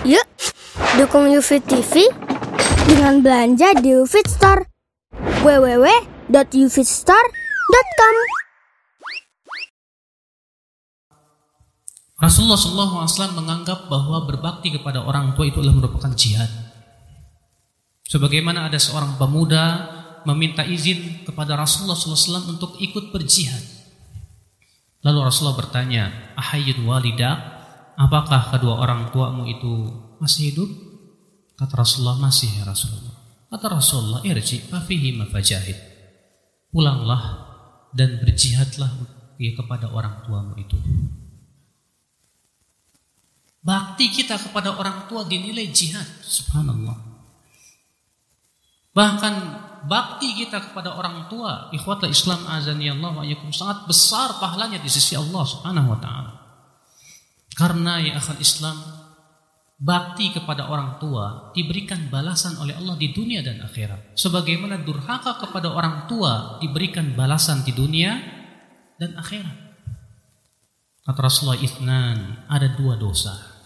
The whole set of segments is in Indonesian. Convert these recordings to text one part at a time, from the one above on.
Yuk, dukung UFIT TV dengan belanja di UFIT Store. www.ufitstore.com Rasulullah SAW menganggap bahwa berbakti kepada orang tua itu adalah merupakan jihad. Sebagaimana ada seorang pemuda meminta izin kepada Rasulullah SAW untuk ikut berjihad. Lalu Rasulullah bertanya, Ahayun walida, apakah kedua orang tuamu itu masih hidup? Kata Rasulullah, masih ya Rasulullah. Kata Rasulullah, irji fafihi mafajahid. Pulanglah dan berjihadlah ya kepada orang tuamu itu. Bakti kita kepada orang tua dinilai jihad, subhanallah. Bahkan bakti kita kepada orang tua, ikhwatul Islam azani Allah wa sangat besar pahalanya di sisi Allah Subhanahu wa taala. Karena ya akhal Islam, bakti kepada orang tua diberikan balasan oleh Allah di dunia dan akhirat. Sebagaimana durhaka kepada orang tua diberikan balasan di dunia dan akhirat. Kata Rasulullah Ithnan, ada dua dosa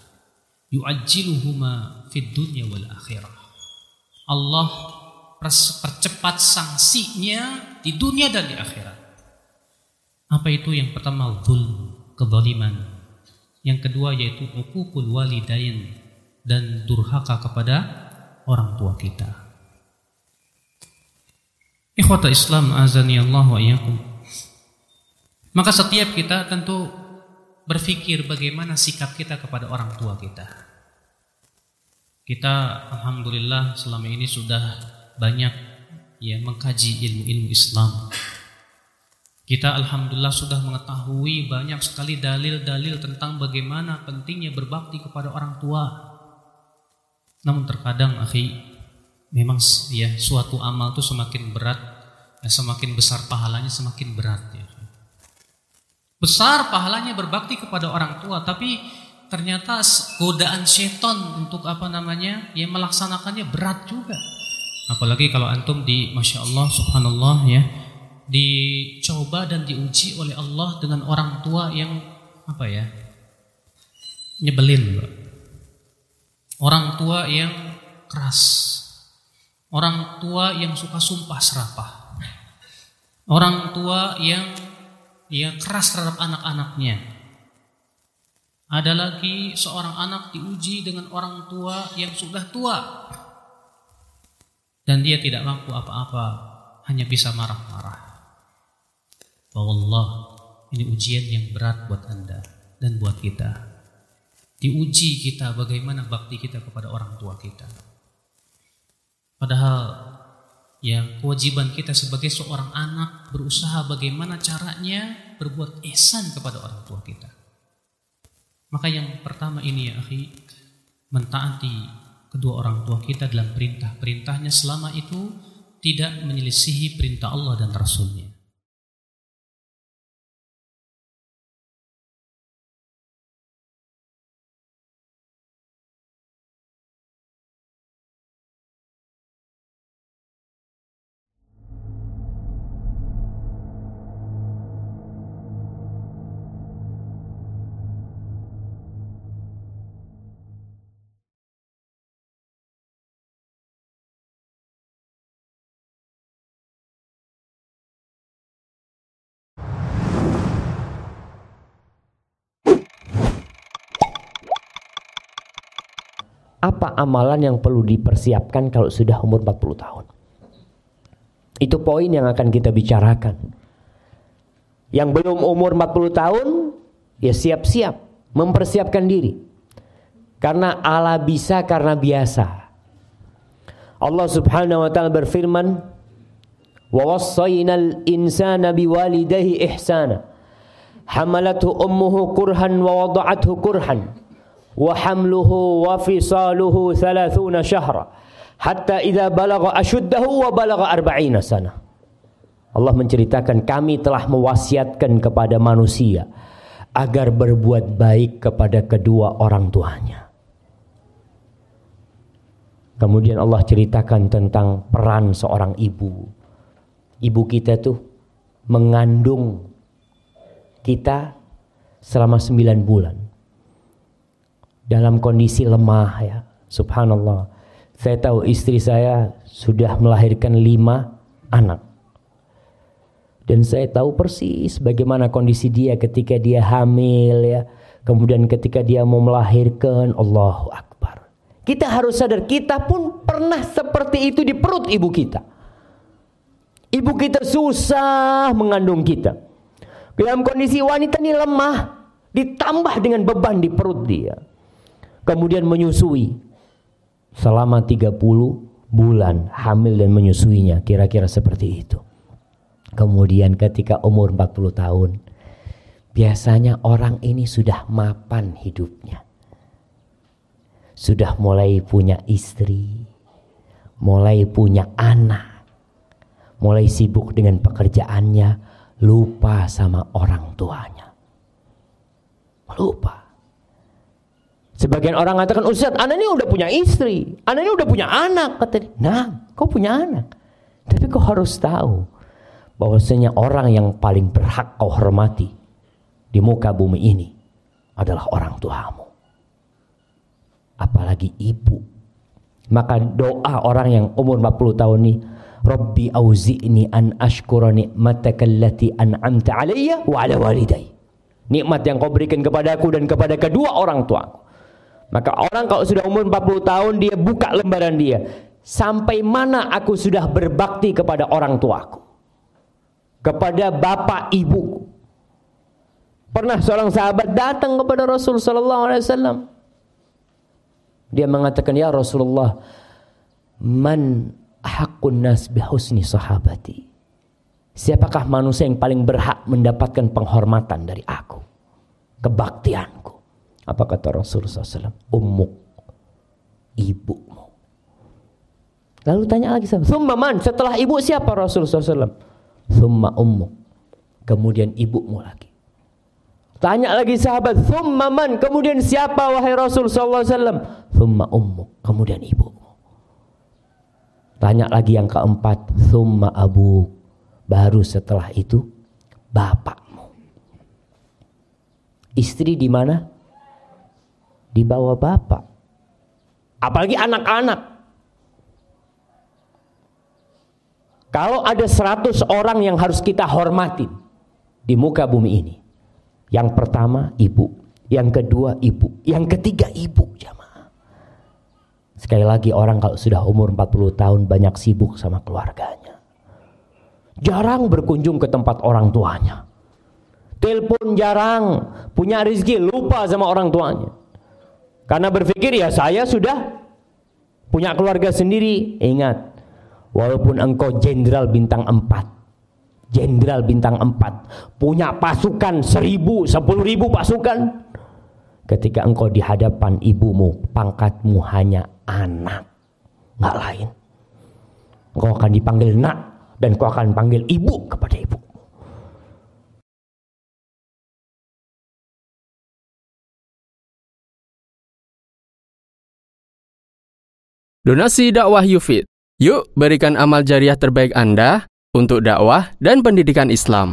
yu'ajjiluhuma fid dunya wal akhirah. Allah percepat sanksinya di dunia dan di akhirat. Apa itu yang pertama zulm, kezaliman. Yang kedua yaitu hukukul walidain dan durhaka kepada orang tua kita. Ikhwata Islam azani Allah wa iyyakum. Maka setiap kita tentu berpikir bagaimana sikap kita kepada orang tua kita. Kita alhamdulillah selama ini sudah banyak ya mengkaji ilmu-ilmu Islam. Kita alhamdulillah sudah mengetahui banyak sekali dalil-dalil tentang bagaimana pentingnya berbakti kepada orang tua. Namun terkadang akhi memang ya suatu amal itu semakin berat, ya, semakin besar pahalanya semakin berat ya. Besar pahalanya berbakti kepada orang tua, tapi ternyata godaan seton untuk apa namanya, ya melaksanakannya berat juga. Apalagi kalau antum di Masya Allah, Subhanallah ya, dicoba dan diuji oleh Allah dengan orang tua yang apa ya, nyebelin. Orang tua yang keras, orang tua yang suka sumpah serapah, orang tua yang ia keras terhadap anak-anaknya. Ada lagi seorang anak diuji dengan orang tua yang sudah tua. Dan dia tidak mampu apa-apa, hanya bisa marah-marah. Allah, ini ujian yang berat buat Anda dan buat kita. Diuji kita bagaimana bakti kita kepada orang tua kita. Padahal ya kewajiban kita sebagai seorang anak berusaha bagaimana caranya berbuat ihsan kepada orang tua kita. Maka yang pertama ini ya akhi, mentaati kedua orang tua kita dalam perintah-perintahnya selama itu tidak menyelisihi perintah Allah dan Rasulnya. Apa amalan yang perlu dipersiapkan kalau sudah umur 40 tahun. Itu poin yang akan kita bicarakan. Yang belum umur 40 tahun, ya siap-siap mempersiapkan diri. Karena Allah bisa karena biasa. Allah Subhanahu wa taala berfirman, "Wa wassaynal insana biwalidayhi ihsana." Hamalathu ummuhu kurhan kurhan وحمله hamluhu ثلاثون شهرا حتى إذا بلغ idza وبلغ أربعين سنة Allah menceritakan kami telah mewasiatkan kepada manusia agar berbuat baik kepada kedua orang tuanya. Kemudian Allah ceritakan tentang peran seorang ibu. Ibu kita tuh mengandung kita selama sembilan bulan dalam kondisi lemah ya. Subhanallah. Saya tahu istri saya sudah melahirkan lima anak. Dan saya tahu persis bagaimana kondisi dia ketika dia hamil ya. Kemudian ketika dia mau melahirkan, Allahu Akbar. Kita harus sadar kita pun pernah seperti itu di perut ibu kita. Ibu kita susah mengandung kita. Dalam kondisi wanita ini lemah, ditambah dengan beban di perut dia. Kemudian menyusui selama 30 bulan hamil dan menyusuinya, kira-kira seperti itu. Kemudian ketika umur 40 tahun, biasanya orang ini sudah mapan hidupnya. Sudah mulai punya istri, mulai punya anak, mulai sibuk dengan pekerjaannya, lupa sama orang tuanya. Lupa. Sebagian orang mengatakan, Ustaz, anak ini udah punya istri, anak ini udah punya anak. Kata dia, nah, kau punya anak. Tapi kau harus tahu, bahwasanya orang yang paling berhak kau hormati di muka bumi ini adalah orang tuamu. Apalagi ibu. Maka doa orang yang umur 40 tahun ini, Rabbi auzi'ni an ashkura ni'mataka allati an'amta alayya wa ala walidai. Nikmat yang kau berikan kepadaku dan kepada kedua orang tuaku. Maka orang kalau sudah umur 40 tahun dia buka lembaran dia. Sampai mana aku sudah berbakti kepada orang tuaku kepada bapak ibu. Pernah seorang sahabat datang kepada Rasul sallallahu alaihi wasallam. Dia mengatakan, "Ya Rasulullah, man haqqun nas bihusni sahabati?" Siapakah manusia yang paling berhak mendapatkan penghormatan dari aku? Kebaktianku. Apa kata Rasul SAW? Ummuk. Ibumu. Lalu tanya lagi sama, Summa man? Setelah ibu siapa Rasul SAW? Thumma ummuk. Kemudian ibumu lagi. Tanya lagi sahabat, Thumma man? Kemudian siapa wahai Rasul sallallahu alaihi wasallam? Thumma ummuk. Kemudian ibumu. Tanya lagi yang keempat, Thumma abu. Baru setelah itu bapakmu. Istri di mana? Di bawah bapak. Apalagi anak-anak. Kalau ada 100 orang yang harus kita hormati di muka bumi ini. Yang pertama ibu, yang kedua ibu, yang ketiga ibu jamaah. Sekali lagi orang kalau sudah umur 40 tahun banyak sibuk sama keluarganya. Jarang berkunjung ke tempat orang tuanya. Telepon jarang, punya rezeki lupa sama orang tuanya. Karena berpikir ya saya sudah punya keluarga sendiri. Ingat, Walaupun engkau jenderal bintang 4 Jenderal bintang 4 Punya pasukan seribu, sepuluh ribu pasukan Ketika engkau di hadapan ibumu Pangkatmu hanya anak Nggak lain Engkau akan dipanggil nak Dan kau akan panggil ibu kepada ibu Donasi dakwah Yufid Yuk berikan amal jariah terbaik Anda untuk dakwah dan pendidikan Islam.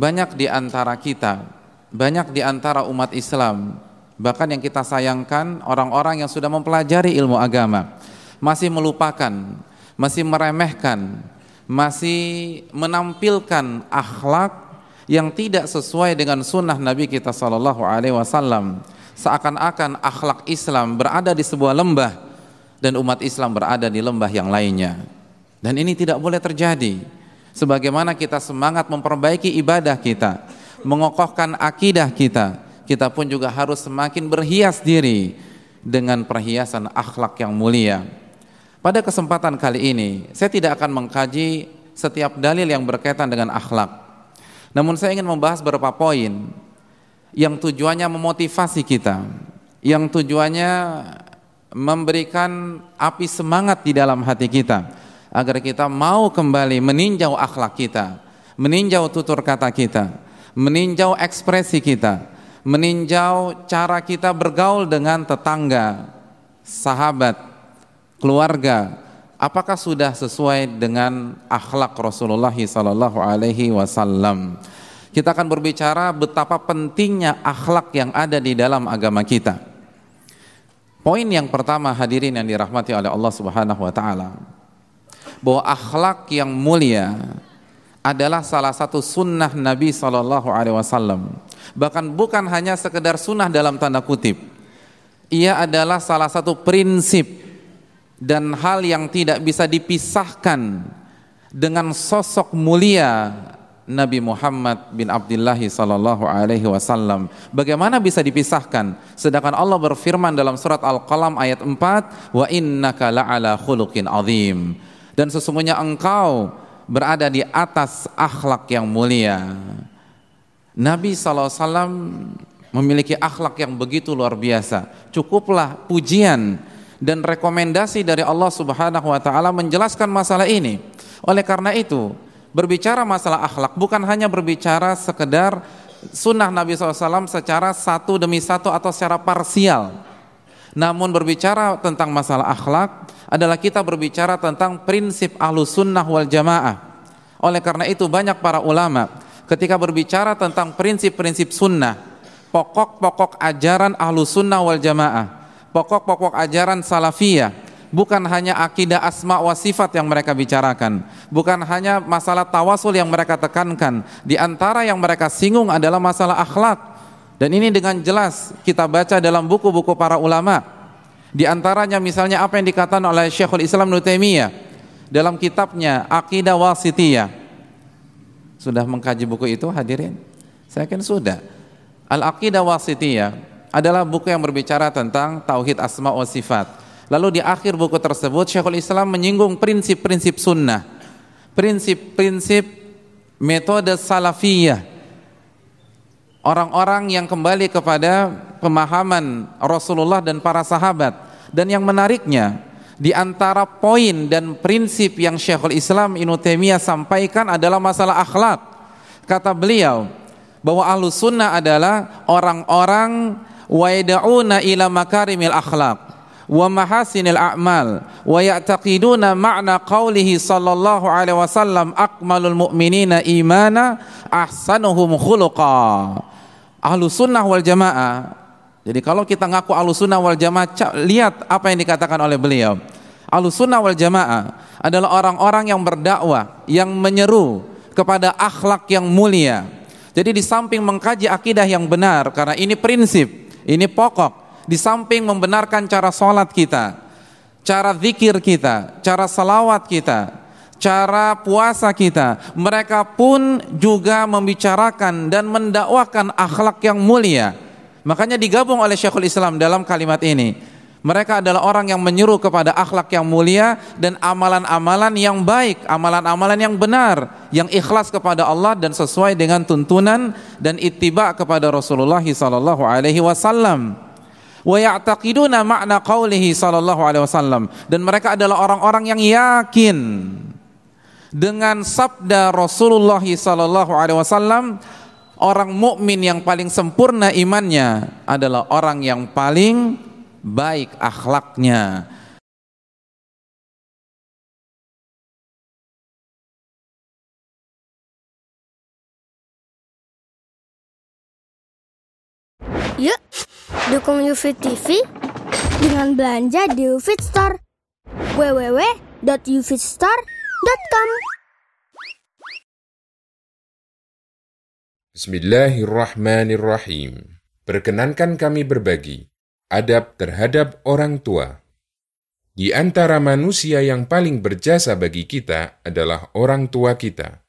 Banyak di antara kita, banyak di antara umat Islam, bahkan yang kita sayangkan orang-orang yang sudah mempelajari ilmu agama masih melupakan, masih meremehkan, masih menampilkan akhlak yang tidak sesuai dengan sunnah Nabi kita Shallallahu Alaihi Wasallam. Seakan-akan akhlak Islam berada di sebuah lembah dan umat Islam berada di lembah yang lainnya. Dan ini tidak boleh terjadi. Sebagaimana kita semangat memperbaiki ibadah kita mengokohkan akidah kita kita pun juga harus semakin berhias diri dengan perhiasan akhlak yang mulia pada kesempatan kali ini saya tidak akan mengkaji setiap dalil yang berkaitan dengan akhlak. Namun saya ingin membahas beberapa poin. Yang tujuannya memotivasi kita, yang tujuannya memberikan api semangat di dalam hati kita. Agar kita mau kembali meninjau akhlak kita, meninjau tutur kata kita, meninjau ekspresi kita, meninjau cara kita bergaul dengan tetangga, sahabat, keluarga, apakah sudah sesuai dengan akhlak Rasulullah sallallahu alaihi wasallam. Kita akan berbicara betapa pentingnya akhlak yang ada di dalam agama kita. Poin yang pertama hadirin yang dirahmati oleh Allah Subhanahu wa taala bahwa akhlak yang mulia adalah salah satu sunnah Nabi Shallallahu Alaihi Wasallam. Bahkan bukan hanya sekedar sunnah dalam tanda kutip, ia adalah salah satu prinsip dan hal yang tidak bisa dipisahkan dengan sosok mulia Nabi Muhammad bin Abdullah sallallahu alaihi wasallam. Bagaimana bisa dipisahkan? Sedangkan Allah berfirman dalam surat Al-Qalam ayat 4, "Wa innaka la'ala khuluqin azim." Dan sesungguhnya engkau berada di atas akhlak yang mulia. Nabi SAW memiliki akhlak yang begitu luar biasa. Cukuplah pujian dan rekomendasi dari Allah Subhanahu wa taala menjelaskan masalah ini. Oleh karena itu, berbicara masalah akhlak bukan hanya berbicara sekedar sunnah Nabi SAW secara satu demi satu atau secara parsial. Namun berbicara tentang masalah akhlak adalah kita berbicara tentang prinsip ahlu sunnah wal jamaah. Oleh karena itu banyak para ulama ketika berbicara tentang prinsip-prinsip sunnah, pokok-pokok ajaran ahlu sunnah wal jamaah, pokok-pokok ajaran salafiyah, bukan hanya akidah asma wa sifat yang mereka bicarakan, bukan hanya masalah tawasul yang mereka tekankan. Di antara yang mereka singgung adalah masalah akhlak. Dan ini dengan jelas kita baca dalam buku-buku para ulama. Di antaranya misalnya apa yang dikatakan oleh Syekhul Islam Ibnu Taimiyah dalam kitabnya Aqidah Wasitiyah. Sudah mengkaji buku itu hadirin? Saya kan sudah. Al-Aqidah Wasitiyah adalah buku yang berbicara tentang tauhid asma wa sifat Lalu di akhir buku tersebut Syekhul Islam menyinggung prinsip-prinsip sunnah, prinsip-prinsip metode salafiyah. Orang-orang yang kembali kepada pemahaman Rasulullah dan para sahabat. Dan yang menariknya, di antara poin dan prinsip yang Syekhul Islam Ibnu Taimiyah sampaikan adalah masalah akhlak. Kata beliau bahwa ahlu sunnah adalah orang-orang waidauna ila makarimil akhlak wa mahasinil a'mal wa ya'taqiduna ma'na qawlihi sallallahu alaihi wasallam akmalul mu'minina imana ahsanuhum khuluqa. Ahlu sunnah wal jamaah. Jadi kalau kita ngaku ahlu sunnah wal jamaah lihat apa yang dikatakan oleh beliau. Ahlu sunnah wal jamaah adalah orang-orang yang berdakwah yang menyeru kepada akhlak yang mulia. Jadi di samping mengkaji akidah yang benar karena ini prinsip ini pokok di samping membenarkan cara sholat kita, cara zikir kita, cara salawat kita, cara puasa kita, mereka pun juga membicarakan dan mendakwakan akhlak yang mulia. Makanya digabung oleh Syekhul Islam dalam kalimat ini. Mereka adalah orang yang menyuruh kepada akhlak yang mulia dan amalan-amalan yang baik, amalan-amalan yang benar, yang ikhlas kepada Allah dan sesuai dengan tuntunan dan ittiba kepada Rasulullah sallallahu alaihi wasallam. Wa ya'taqiduna makna qaulihi sallallahu alaihi wasallam. Dan mereka adalah orang-orang yang yakin dengan sabda Rasulullah sallallahu alaihi wasallam orang mukmin yang paling sempurna imannya adalah orang yang paling baik akhlaknya Yuk, dukung UFIT TV dengan belanja di UFIT Store. www.ufitstore.com Bismillahirrahmanirrahim. Perkenankan kami berbagi adab terhadap orang tua. Di antara manusia yang paling berjasa bagi kita adalah orang tua kita.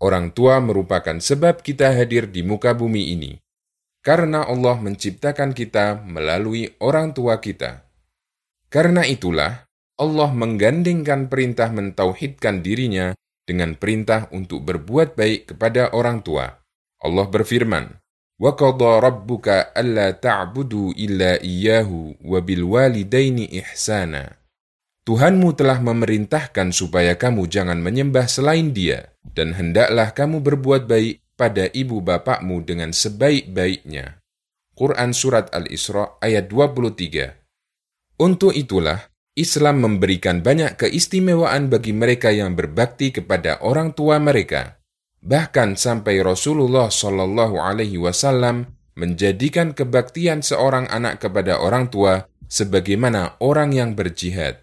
Orang tua merupakan sebab kita hadir di muka bumi ini karena Allah menciptakan kita melalui orang tua kita. Karena itulah, Allah menggandengkan perintah mentauhidkan dirinya dengan perintah untuk berbuat baik kepada orang tua. Allah berfirman, وَقَضَى رَبُّكَ أَلَّا تَعْبُدُوا إِلَّا إِيَّهُ وَبِالْوَالِدَيْنِ إِحْسَانًا Tuhanmu telah memerintahkan supaya kamu jangan menyembah selain dia, dan hendaklah kamu berbuat baik pada ibu bapakmu dengan sebaik-baiknya. Quran Surat Al-Isra ayat 23 Untuk itulah, Islam memberikan banyak keistimewaan bagi mereka yang berbakti kepada orang tua mereka. Bahkan sampai Rasulullah Shallallahu Alaihi Wasallam menjadikan kebaktian seorang anak kepada orang tua sebagaimana orang yang berjihad.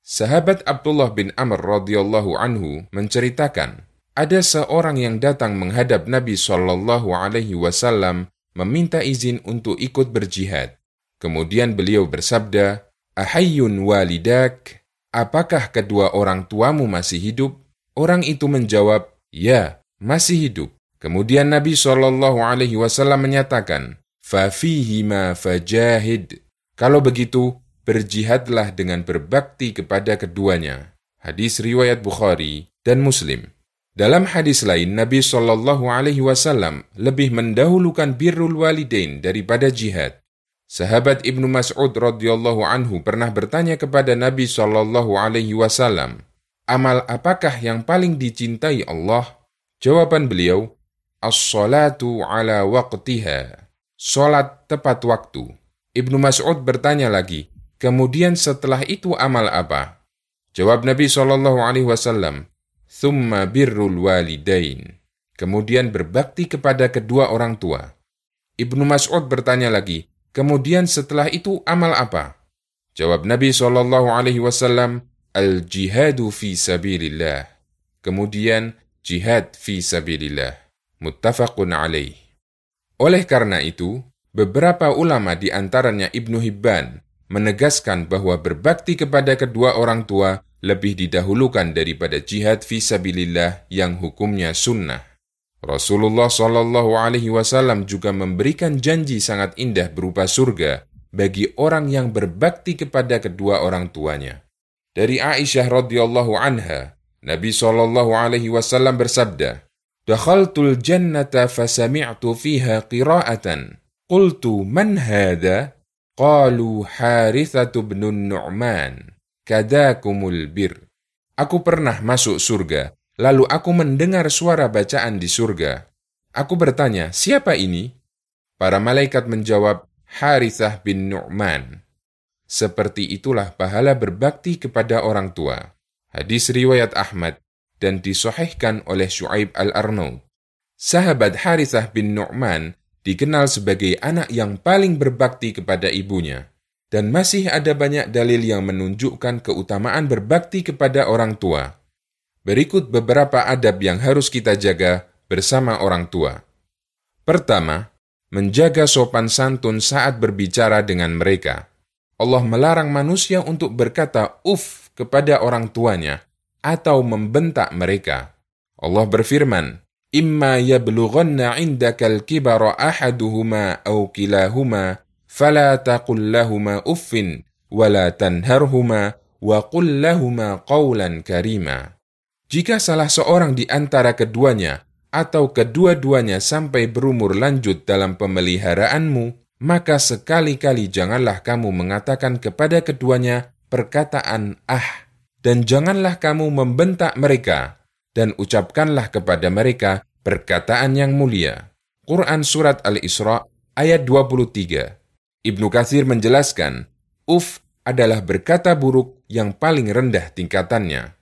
Sahabat Abdullah bin Amr radhiyallahu anhu menceritakan, ada seorang yang datang menghadap Nabi Shallallahu Alaihi Wasallam meminta izin untuk ikut berjihad. Kemudian beliau bersabda, Ahayun walidak, apakah kedua orang tuamu masih hidup? Orang itu menjawab, ya, masih hidup. Kemudian Nabi Shallallahu Alaihi Wasallam menyatakan, "Fafihima fajahid." Kalau begitu, berjihadlah dengan berbakti kepada keduanya. Hadis riwayat Bukhari dan Muslim. Dalam hadis lain, Nabi Shallallahu Alaihi Wasallam lebih mendahulukan birrul walidain daripada jihad. Sahabat Ibnu Mas'ud radhiyallahu anhu pernah bertanya kepada Nabi Shallallahu alaihi wasallam, "Amal apakah yang paling dicintai Allah?" Jawaban beliau, "As-salatu ala waqtiha." Salat tepat waktu. Ibnu Mas'ud bertanya lagi, "Kemudian setelah itu amal apa?" Jawab Nabi Shallallahu alaihi wasallam, "Thumma birrul walidain." Kemudian berbakti kepada kedua orang tua. Ibnu Mas'ud bertanya lagi, Kemudian setelah itu amal apa? Jawab Nabi Shallallahu Alaihi Wasallam, al jihadu fi sabilillah. Kemudian jihad fi sabilillah. Muttafaqun alaih. Oleh karena itu, beberapa ulama di antaranya Ibnu Hibban menegaskan bahwa berbakti kepada kedua orang tua lebih didahulukan daripada jihad fi sabilillah yang hukumnya sunnah. Rasulullah Shallallahu Alaihi Wasallam juga memberikan janji sangat indah berupa surga bagi orang yang berbakti kepada kedua orang tuanya. Dari Aisyah radhiyallahu anha, Nabi Shallallahu Alaihi Wasallam bersabda, "Dakhaltul jannata fasami'tu fiha qira'atan. Qultu man hada? Qalu Harithatu bin Nu'man. Kadakumul bir." Aku pernah masuk surga Lalu aku mendengar suara bacaan di surga. Aku bertanya, siapa ini? Para malaikat menjawab, Harithah bin Nu'man. Seperti itulah pahala berbakti kepada orang tua. Hadis riwayat Ahmad dan disohhkan oleh Shu'aib al-Arnaud. Sahabat Harithah bin Nu'man dikenal sebagai anak yang paling berbakti kepada ibunya. Dan masih ada banyak dalil yang menunjukkan keutamaan berbakti kepada orang tua. Berikut beberapa adab yang harus kita jaga bersama orang tua. Pertama, menjaga sopan santun saat berbicara dengan mereka. Allah melarang manusia untuk berkata "uf" kepada orang tuanya atau membentak mereka. Allah berfirman, "Imma yablughanna 'indaka al-kibara ahaduhuma aw kilahuma fala taqul lahumā uffin wa la tanharhuma wa qul lahumā qawlan karima." Jika salah seorang di antara keduanya atau kedua-duanya sampai berumur lanjut dalam pemeliharaanmu, maka sekali-kali janganlah kamu mengatakan kepada keduanya perkataan ah, dan janganlah kamu membentak mereka, dan ucapkanlah kepada mereka perkataan yang mulia. Quran Surat Al-Isra ayat 23 Ibnu Kathir menjelaskan, uf adalah berkata buruk yang paling rendah tingkatannya.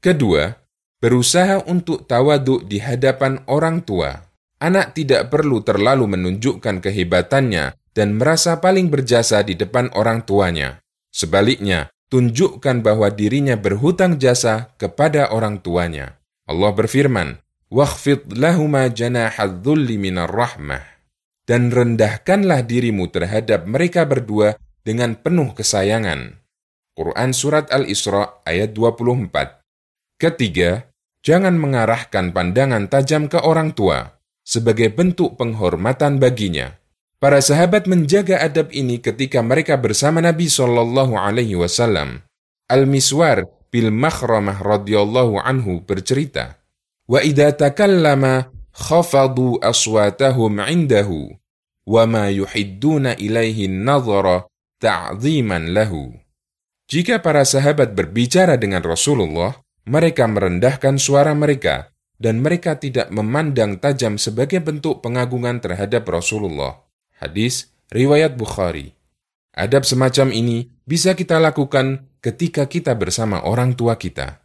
Kedua, berusaha untuk tawaduk di hadapan orang tua. Anak tidak perlu terlalu menunjukkan kehebatannya dan merasa paling berjasa di depan orang tuanya. Sebaliknya, tunjukkan bahwa dirinya berhutang jasa kepada orang tuanya. Allah berfirman, "Wakhfid lahuma janahadz-dzulli minar rahmah." Dan rendahkanlah dirimu terhadap mereka berdua dengan penuh kesayangan. Quran surat Al-Isra ayat 24. Ketiga, jangan mengarahkan pandangan tajam ke orang tua sebagai bentuk penghormatan baginya. Para sahabat menjaga adab ini ketika mereka bersama Nabi Shallallahu Alaihi Wasallam. Al Miswar bil Makhramah radhiyallahu anhu bercerita, Wa idha takallama khafadu aswatahum indahu, wa ma yuhidduna ilaihi nazara ta'ziman lahu. Jika para sahabat berbicara dengan Rasulullah, mereka merendahkan suara mereka, dan mereka tidak memandang tajam sebagai bentuk pengagungan terhadap Rasulullah. Hadis Riwayat Bukhari Adab semacam ini bisa kita lakukan ketika kita bersama orang tua kita.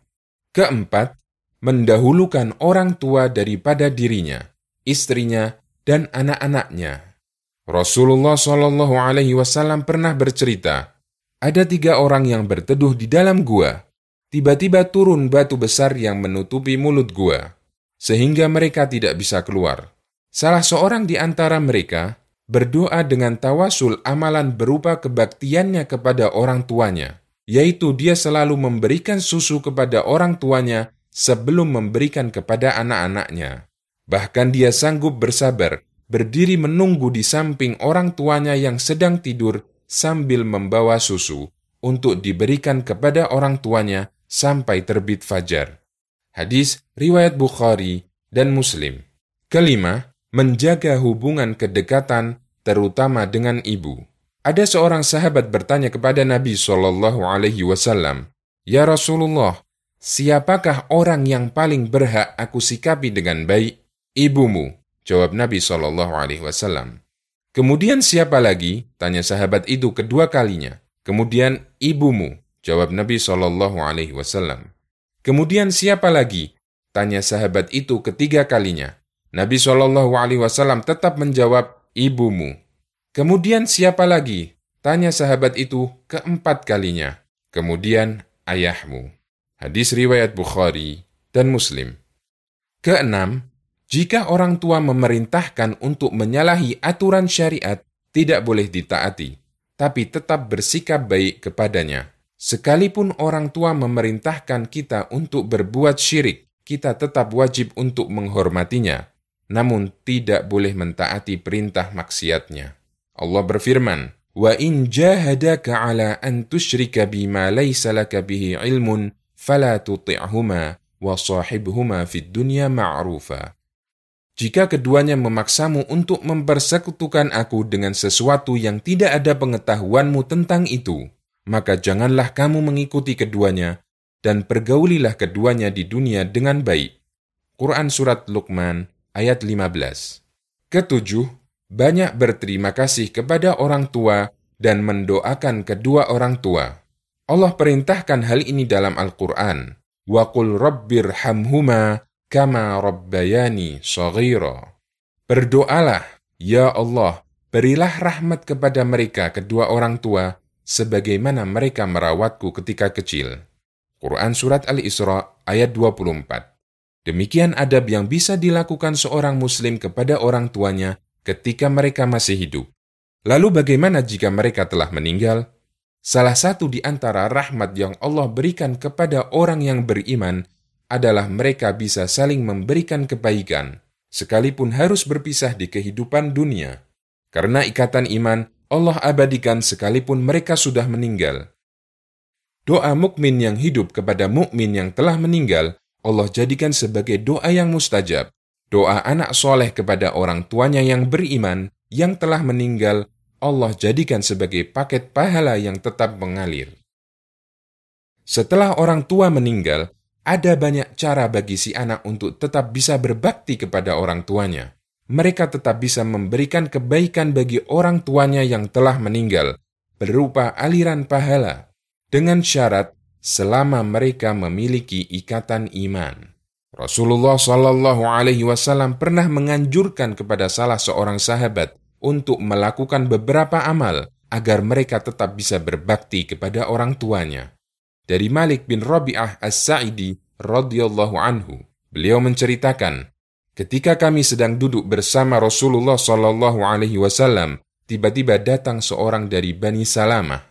Keempat, mendahulukan orang tua daripada dirinya, istrinya, dan anak-anaknya. Rasulullah Shallallahu Alaihi Wasallam pernah bercerita, ada tiga orang yang berteduh di dalam gua. Tiba-tiba turun batu besar yang menutupi mulut gua, sehingga mereka tidak bisa keluar. Salah seorang di antara mereka berdoa dengan tawasul amalan berupa kebaktiannya kepada orang tuanya yaitu dia selalu memberikan susu kepada orang tuanya sebelum memberikan kepada anak-anaknya. Bahkan dia sanggup bersabar, berdiri menunggu di samping orang tuanya yang sedang tidur sambil membawa susu untuk diberikan kepada orang tuanya sampai terbit fajar. Hadis riwayat Bukhari dan Muslim. Kelima, menjaga hubungan kedekatan terutama dengan ibu. Ada seorang sahabat bertanya kepada Nabi Shallallahu Alaihi Wasallam, Ya Rasulullah, siapakah orang yang paling berhak aku sikapi dengan baik? Ibumu, jawab Nabi Shallallahu Alaihi Wasallam. Kemudian siapa lagi? Tanya sahabat itu kedua kalinya. Kemudian ibumu, jawab Nabi Shallallahu Alaihi Wasallam. Kemudian siapa lagi? Tanya sahabat itu ketiga kalinya. Nabi Shallallahu Alaihi Wasallam tetap menjawab ibumu. Kemudian siapa lagi? Tanya sahabat itu keempat kalinya. Kemudian ayahmu. Hadis riwayat Bukhari dan Muslim. Keenam, jika orang tua memerintahkan untuk menyalahi aturan syariat, tidak boleh ditaati, tapi tetap bersikap baik kepadanya. Sekalipun orang tua memerintahkan kita untuk berbuat syirik, kita tetap wajib untuk menghormatinya, namun tidak boleh mentaati perintah maksiatnya. Allah berfirman, "Wa in jahadaka 'ala an tusyrika bima laysa laka bihi 'ilmun fala tuti'huma wa sahibhuma fid dunya ma'rufa." Jika keduanya memaksamu untuk mempersekutukan aku dengan sesuatu yang tidak ada pengetahuanmu tentang itu, maka janganlah kamu mengikuti keduanya dan pergaulilah keduanya di dunia dengan baik. Quran Surat Luqman ayat 15 Ketujuh, banyak berterima kasih kepada orang tua dan mendoakan kedua orang tua. Allah perintahkan hal ini dalam Al-Quran. Wa qul rabbirhamhuma kama rabbayani saghira. Berdoalah, Ya Allah, berilah rahmat kepada mereka kedua orang tua, sebagaimana mereka merawatku ketika kecil. Quran Surat Al-Isra ayat 24 Demikian adab yang bisa dilakukan seorang muslim kepada orang tuanya ketika mereka masih hidup. Lalu bagaimana jika mereka telah meninggal? Salah satu di antara rahmat yang Allah berikan kepada orang yang beriman adalah mereka bisa saling memberikan kebaikan, sekalipun harus berpisah di kehidupan dunia. Karena ikatan iman, Allah abadikan sekalipun mereka sudah meninggal. Doa mukmin yang hidup kepada mukmin yang telah meninggal, Allah jadikan sebagai doa yang mustajab doa anak soleh kepada orang tuanya yang beriman yang telah meninggal, Allah jadikan sebagai paket pahala yang tetap mengalir. Setelah orang tua meninggal, ada banyak cara bagi si anak untuk tetap bisa berbakti kepada orang tuanya. Mereka tetap bisa memberikan kebaikan bagi orang tuanya yang telah meninggal, berupa aliran pahala, dengan syarat selama mereka memiliki ikatan iman. Rasulullah Shallallahu Alaihi Wasallam pernah menganjurkan kepada salah seorang sahabat untuk melakukan beberapa amal agar mereka tetap bisa berbakti kepada orang tuanya. Dari Malik bin Rabi'ah As-Sa'idi radhiyallahu anhu, beliau menceritakan, ketika kami sedang duduk bersama Rasulullah Shallallahu Alaihi Wasallam, tiba-tiba datang seorang dari Bani Salamah.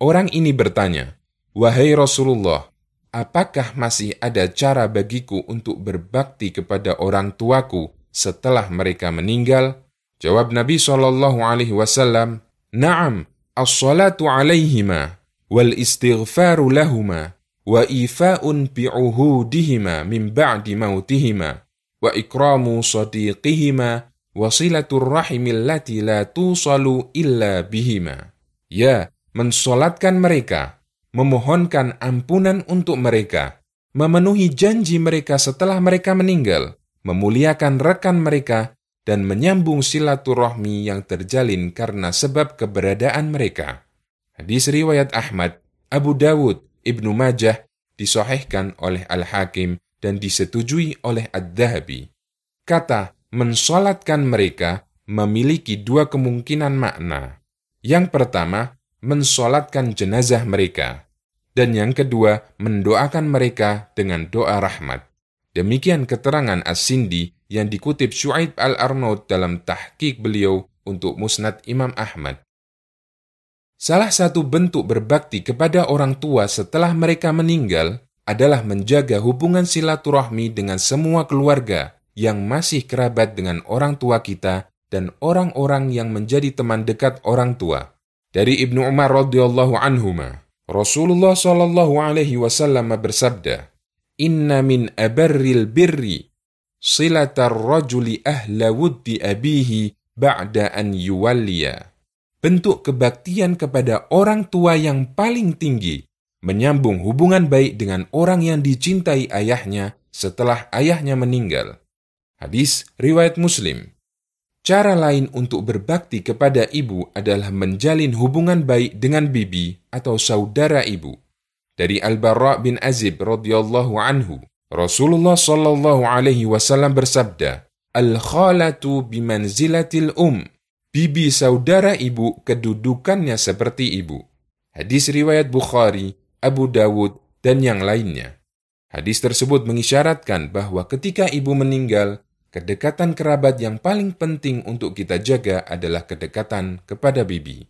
Orang ini bertanya, Wahai Rasulullah, apakah masih ada cara bagiku untuk berbakti kepada orang tuaku setelah mereka meninggal? Jawab Nabi Shallallahu Alaihi Wasallam, Naam, as-salatu alaihima, wal istighfaru lahuma, wa ifa'un bi'uhudihima min ba'di mautihima, wa ikramu sadiqihima, wa silatur rahimillati la tusalu illa bihima. Ya, mensolatkan mereka, memohonkan ampunan untuk mereka, memenuhi janji mereka setelah mereka meninggal, memuliakan rekan mereka, dan menyambung silaturahmi yang terjalin karena sebab keberadaan mereka. Hadis riwayat Ahmad, Abu Dawud, Ibnu Majah, disohhkan oleh Al-Hakim dan disetujui oleh Ad-Dhahabi. Kata mensolatkan mereka memiliki dua kemungkinan makna. Yang pertama, mensolatkan jenazah mereka. Dan yang kedua, mendoakan mereka dengan doa rahmat. Demikian keterangan As-Sindi yang dikutip Shu'aib al-Arnaud dalam tahqiq beliau untuk musnad Imam Ahmad. Salah satu bentuk berbakti kepada orang tua setelah mereka meninggal adalah menjaga hubungan silaturahmi dengan semua keluarga yang masih kerabat dengan orang tua kita dan orang-orang yang menjadi teman dekat orang tua. Dari Ibnu Umar radhiyallahu anhuma, Rasulullah shallallahu alaihi wasallam bersabda, "Inna min abarril birri silatar rajuli ahla wuddi abihi ba'da an yuwalliya." Bentuk kebaktian kepada orang tua yang paling tinggi menyambung hubungan baik dengan orang yang dicintai ayahnya setelah ayahnya meninggal. Hadis riwayat Muslim. Cara lain untuk berbakti kepada ibu adalah menjalin hubungan baik dengan bibi atau saudara ibu. Dari Al-Bara bin Azib radhiyallahu anhu, Rasulullah sallallahu alaihi wasallam bersabda, "Al-khalatu bimanzilatil um." Bibi saudara ibu kedudukannya seperti ibu. Hadis riwayat Bukhari Abu Dawud, dan yang lainnya. Hadis tersebut mengisyaratkan bahwa ketika ibu meninggal, kedekatan kerabat yang paling penting untuk kita jaga adalah kedekatan kepada bibi.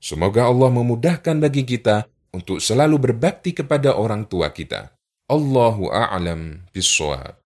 Semoga Allah memudahkan bagi kita untuk selalu berbakti kepada orang tua kita. Allahu a'lam bishawab.